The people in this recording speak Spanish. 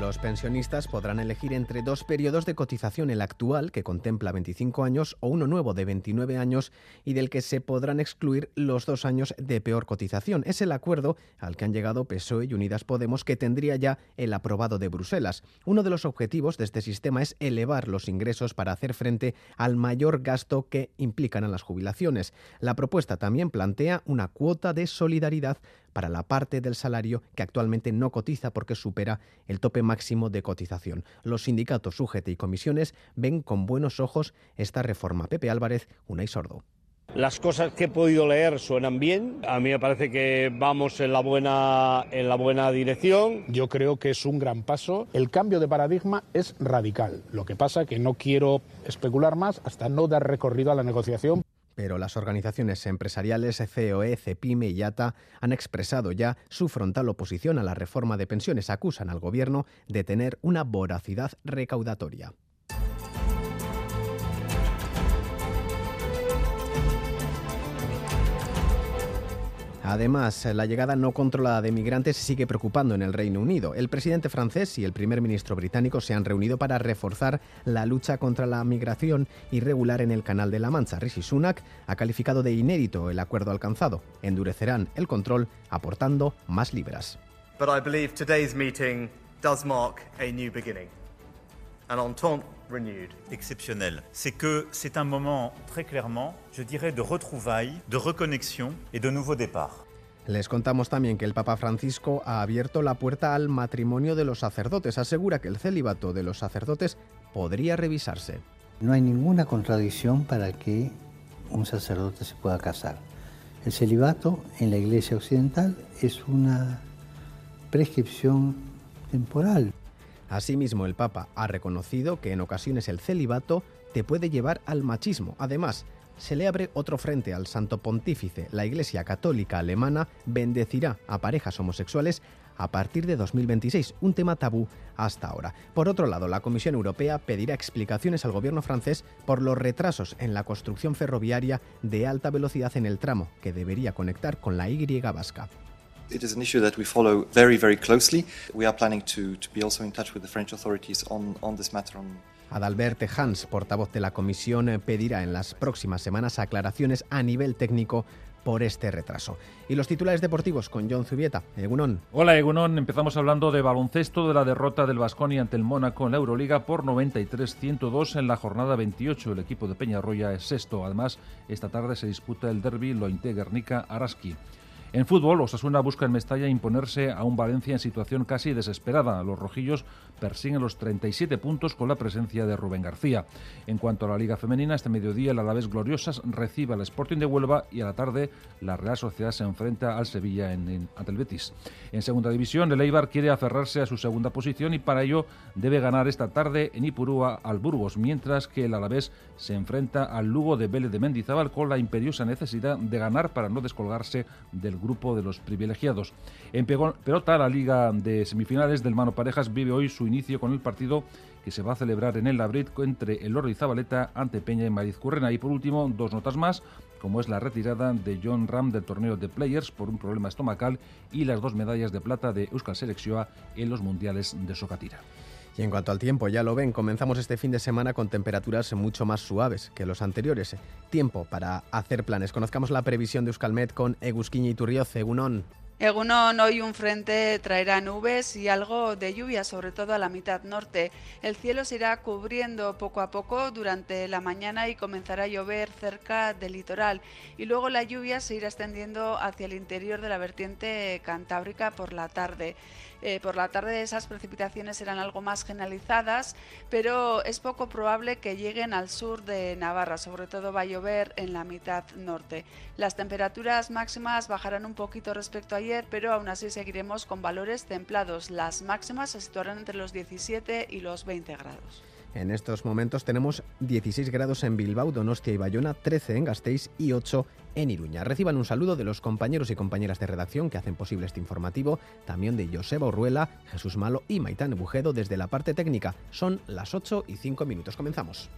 Los pensionistas podrán elegir entre dos periodos de cotización, el actual, que contempla 25 años, o uno nuevo de 29 años y del que se podrán excluir los dos años de peor cotización. Es el acuerdo al que han llegado PSOE y Unidas Podemos, que tendría ya el aprobado de Bruselas. Uno de los objetivos de este sistema es elevar los ingresos para hacer frente al mayor gasto que implican a las jubilaciones. La propuesta también plantea una cuota de solidaridad para la parte del salario que actualmente no cotiza porque supera el tope máximo de cotización. Los sindicatos UGT y comisiones ven con buenos ojos esta reforma. Pepe Álvarez, y Sordo. Las cosas que he podido leer suenan bien. A mí me parece que vamos en la buena en la buena dirección. Yo creo que es un gran paso. El cambio de paradigma es radical. Lo que pasa que no quiero especular más hasta no dar recorrido a la negociación pero las organizaciones empresariales COE, CEPIME y IATA han expresado ya su frontal oposición a la reforma de pensiones. Acusan al gobierno de tener una voracidad recaudatoria. Además, la llegada no controlada de migrantes sigue preocupando en el Reino Unido. El presidente francés y el primer ministro británico se han reunido para reforzar la lucha contra la migración irregular en el Canal de la Mancha. Rishi Sunak ha calificado de inédito el acuerdo alcanzado. Endurecerán el control aportando más libras. But I believe today's meeting does mark a new beginning. An entente renewed. Exceptionnel. C'est que c'est un moment très clairement, je dirais, de retrouvailles, de reconnexion et de nouveau départ. Les contamos también que el Papa Francisco ha abierto la puerta al matrimonio de los sacerdotes. Asegura que el celibato de los sacerdotes podría revisarse. No hay ninguna contradicción para que un sacerdote se pueda casar. El celibato en la Iglesia Occidental es una prescripción temporal. Asimismo, el Papa ha reconocido que en ocasiones el celibato te puede llevar al machismo. Además, se le abre otro frente al Santo Pontífice. La Iglesia Católica Alemana bendecirá a parejas homosexuales a partir de 2026, un tema tabú hasta ahora. Por otro lado, la Comisión Europea pedirá explicaciones al gobierno francés por los retrasos en la construcción ferroviaria de alta velocidad en el tramo que debería conectar con la Y vasca. It is an issue that we follow very, very closely. We are planning to, to be also in touch with the French authorities on, on this matter. On... Adalbert Hans, portavoz de la Comisión, pedirá en las próximas semanas aclaraciones a nivel técnico por este retraso. Y los titulares deportivos con John Zubieta. Egunon. Hola Egunon, empezamos hablando de baloncesto de la derrota del Vasconi ante el Mónaco en la Euroliga por 93-102 en la jornada 28. El equipo de Peñarroya es sexto. Además, esta tarde se disputa el derby Lointe-Guernica-Araski. En fútbol, Osasuna busca en Mestalla imponerse a un Valencia en situación casi desesperada. Los rojillos persiguen los 37 puntos con la presencia de Rubén García. En cuanto a la Liga Femenina, este mediodía el Alavés Gloriosas recibe al Sporting de Huelva y a la tarde la Real Sociedad se enfrenta al Sevilla en, ante el Betis. En segunda división, el Eibar quiere aferrarse a su segunda posición y para ello debe ganar esta tarde en Ipurúa al Burgos, mientras que el Alavés se enfrenta al Lugo de Vélez de Mendizábal con la imperiosa necesidad de ganar para no descolgarse del grupo de los privilegiados. En pelota, la Liga de Semifinales del Mano Parejas vive hoy su inicio con el partido que se va a celebrar en el Labrit entre el y Zabaleta ante Peña y Mariz Currena. Y por último, dos notas más, como es la retirada de John Ram del torneo de Players por un problema estomacal y las dos medallas de plata de Euskal Selección en los Mundiales de Socatira. Y en cuanto al tiempo, ya lo ven, comenzamos este fin de semana con temperaturas mucho más suaves que los anteriores. Tiempo para hacer planes. Conozcamos la previsión de Euskalmet con Egusquiña y Turrioz, Egunon. Egunon, hoy un frente traerá nubes y algo de lluvia, sobre todo a la mitad norte. El cielo se irá cubriendo poco a poco durante la mañana y comenzará a llover cerca del litoral. Y luego la lluvia se irá extendiendo hacia el interior de la vertiente cantábrica por la tarde. Eh, por la tarde esas precipitaciones serán algo más generalizadas, pero es poco probable que lleguen al sur de Navarra, sobre todo va a llover en la mitad norte. Las temperaturas máximas bajarán un poquito respecto a pero aún así seguiremos con valores templados. Las máximas se situarán entre los 17 y los 20 grados. En estos momentos tenemos 16 grados en Bilbao, Donostia y Bayona, 13 en Gasteiz y 8 en Iruña. Reciban un saludo de los compañeros y compañeras de redacción que hacen posible este informativo, también de Joseba Urruela, Jesús Malo y Maitán Bujedo desde la parte técnica. Son las 8 y 5 minutos. Comenzamos.